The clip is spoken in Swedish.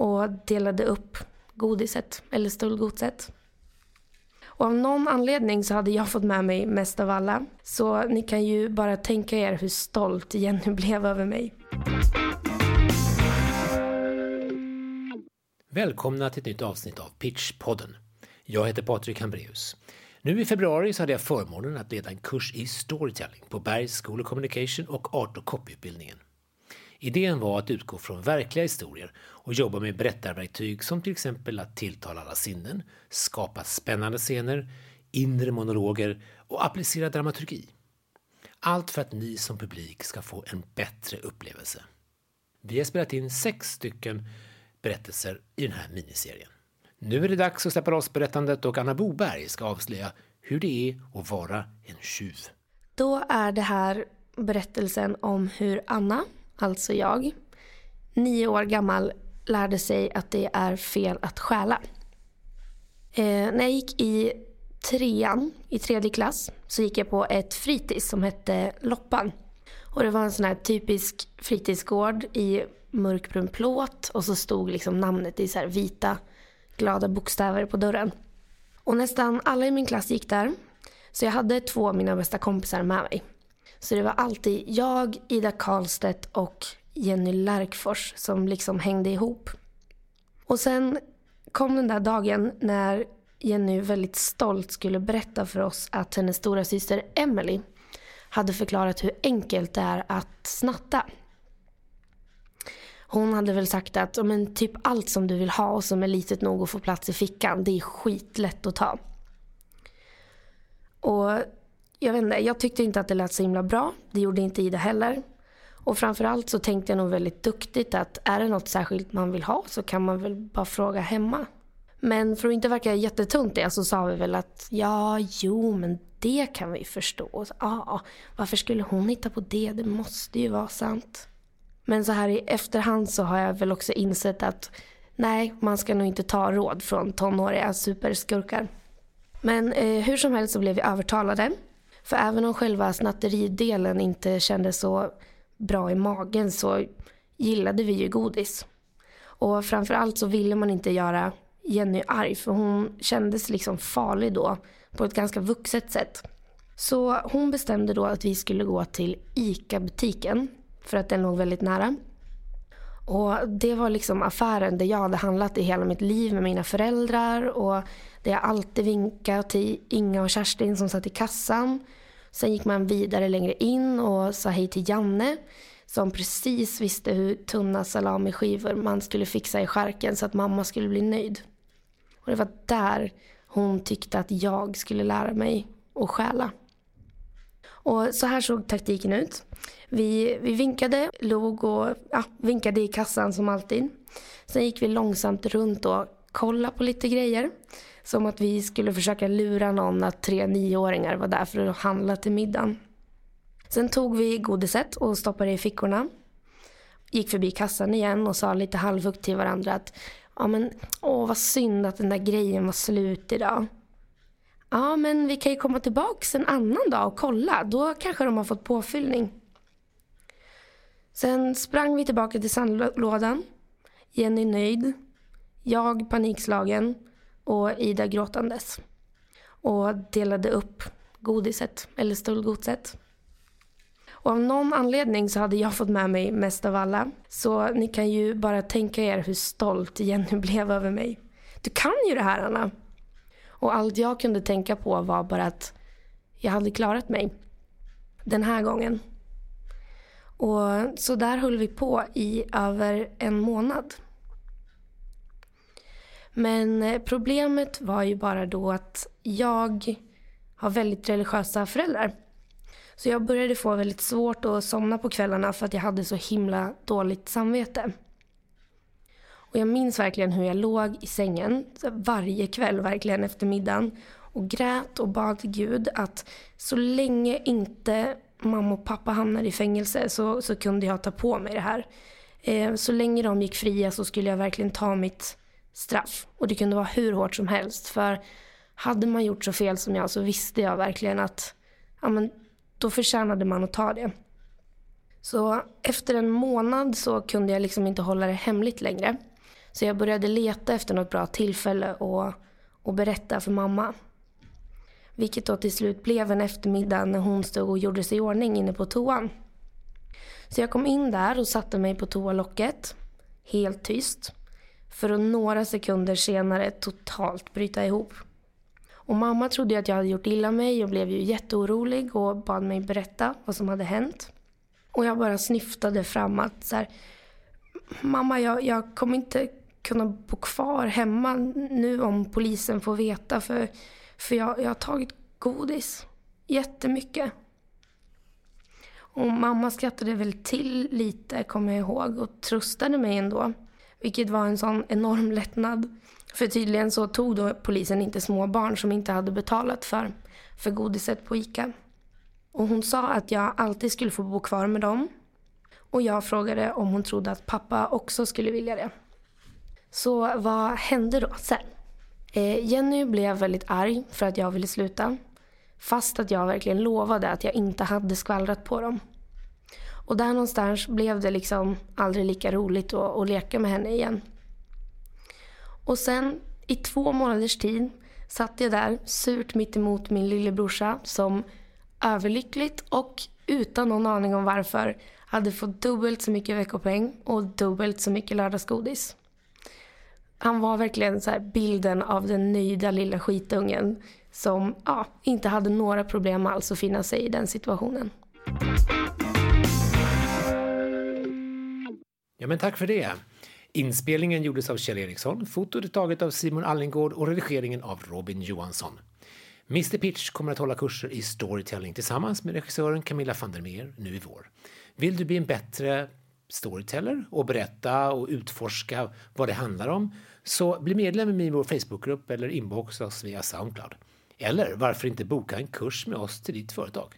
och delade upp godiset, eller stöldgodset. Och av någon anledning så hade jag fått med mig mest av alla. Så ni kan ju bara tänka er hur stolt Jenny blev över mig. Välkomna till ett nytt avsnitt av Pitchpodden. Jag heter Patrik Hambreus. Nu i februari så hade jag förmånen att leda en kurs i storytelling på Bergs School of Communication och Art och Copyutbildningen. Idén var att utgå från verkliga historier och jobba med berättarverktyg som till exempel att tilltala alla sinnen, skapa spännande scener, inre monologer och applicera dramaturgi. Allt för att ni som publik ska få en bättre upplevelse. Vi har spelat in sex stycken berättelser i den här miniserien. Nu är det dags att släppa loss berättandet och Anna Boberg ska avslöja hur det är att vara en tjuv. Då är det här berättelsen om hur Anna, alltså jag, nio år gammal lärde sig att det är fel att stjäla. Eh, när jag gick i trean, i tredje klass, så gick jag på ett fritids som hette Loppan. Och det var en sån här typisk fritidsgård i mörkbrun plåt och så stod liksom namnet i så vita glada bokstäver på dörren. Och nästan alla i min klass gick där. Så jag hade två av mina bästa kompisar med mig. Så det var alltid jag, Ida Karlstedt och Jenny Lärkfors som liksom hängde ihop. Och sen kom den där dagen när Jenny väldigt stolt skulle berätta för oss att hennes stora syster Emily hade förklarat hur enkelt det är att snatta. Hon hade väl sagt att men, typ allt som du vill ha och som är litet nog att få plats i fickan, det är skitlätt att ta. Och jag vet inte, jag tyckte inte att det lät så himla bra. Det gjorde inte Ida heller. Och framförallt så tänkte jag nog väldigt duktigt att är det något särskilt man vill ha så kan man väl bara fråga hemma. Men för att inte verka jättetunt det så sa vi väl att ja, jo, men det kan vi förstå. Ja, varför skulle hon hitta på det? Det måste ju vara sant. Men så här i efterhand så har jag väl också insett att nej, man ska nog inte ta råd från tonåriga superskurkar. Men eh, hur som helst så blev vi övertalade. För även om själva snatteridelen inte kändes så bra i magen så gillade vi ju godis. Och framförallt så ville man inte göra Jenny arg för hon kändes liksom farlig då på ett ganska vuxet sätt. Så hon bestämde då att vi skulle gå till ICA-butiken för att den låg väldigt nära. Och det var liksom affären där jag hade handlat i hela mitt liv med mina föräldrar och där jag alltid vinkade till Inga och Kerstin som satt i kassan. Sen gick man vidare längre in och sa hej till Janne som precis visste hur tunna salamiskivor man skulle fixa i skärken så att mamma skulle bli nöjd. Och det var där hon tyckte att jag skulle lära mig att stjäla. Och så här såg taktiken ut. Vi, vi vinkade, log och ja, vinkade i kassan som alltid. Sen gick vi långsamt runt och kollade på lite grejer. Som att vi skulle försöka lura någon att tre nioåringar var där för att handla till middagen. Sen tog vi godiset och stoppade i fickorna. Gick förbi kassan igen och sa lite halvhögt till varandra att ja men åh vad synd att den där grejen var slut idag. Ja men vi kan ju komma tillbaks en annan dag och kolla. Då kanske de har fått påfyllning. Sen sprang vi tillbaka till sandlådan. Jenny nöjd. Jag panikslagen och Ida gråtandes. Och delade upp godiset, eller stöldgodset. Och av någon anledning så hade jag fått med mig mest av alla. Så ni kan ju bara tänka er hur stolt Jenny blev över mig. Du kan ju det här Anna! Och allt jag kunde tänka på var bara att jag hade klarat mig. Den här gången. Och så där höll vi på i över en månad. Men eh, problemet var ju bara då att jag har väldigt religiösa föräldrar. Så jag började få väldigt svårt att somna på kvällarna för att jag hade så himla dåligt samvete. Och jag minns verkligen hur jag låg i sängen varje kväll verkligen efter middagen och grät och bad till Gud att så länge inte mamma och pappa hamnade i fängelse så, så kunde jag ta på mig det här. Eh, så länge de gick fria så skulle jag verkligen ta mitt straff. Och det kunde vara hur hårt som helst. För hade man gjort så fel som jag så visste jag verkligen att ja, men, då förtjänade man att ta det. Så efter en månad så kunde jag liksom inte hålla det hemligt längre. Så jag började leta efter något bra tillfälle och, och berätta för mamma. Vilket då till slut blev en eftermiddag när hon stod och gjorde sig i ordning inne på toan. Så jag kom in där och satte mig på toalocket, helt tyst. För att några sekunder senare totalt bryta ihop. Och mamma trodde att jag hade gjort illa mig och blev ju jätteorolig och bad mig berätta vad som hade hänt. Och jag bara snyftade fram att så här, mamma jag, jag kommer inte kunna bo kvar hemma nu om polisen får veta för, för jag, jag har tagit godis. Jättemycket. Och mamma skrattade väl till lite, kommer jag ihåg, och tröstade mig ändå. Vilket var en sån enorm lättnad. För tydligen så tog då polisen inte små barn som inte hade betalat för, för godiset på ICA. Och hon sa att jag alltid skulle få bo kvar med dem. Och jag frågade om hon trodde att pappa också skulle vilja det. Så vad hände då sen? Eh, Jenny blev väldigt arg för att jag ville sluta. Fast att jag verkligen lovade att jag inte hade skvallrat på dem. Och där någonstans blev det liksom aldrig lika roligt att, att leka med henne igen. Och sen i två månaders tid satt jag där surt mitt emot min lillebrorsa som överlyckligt och utan någon aning om varför hade fått dubbelt så mycket veckopeng och dubbelt så mycket lördagsgodis. Han var verkligen så bilden av den nöjda lilla skitungen som ja, inte hade några problem alls att finna sig i den situationen. Ja, men tack för det. Inspelningen gjordes av Kjell Eriksson, fotot är taget av Simon Allingård och redigeringen av Robin Johansson. Mr Pitch kommer att hålla kurser i storytelling tillsammans med regissören Camilla van der Meer nu i vår. Vill du bli en bättre storyteller och berätta och utforska vad det handlar om så bli medlem i vår Facebookgrupp eller inboxa oss via Soundcloud. Eller varför inte boka en kurs med oss till ditt företag?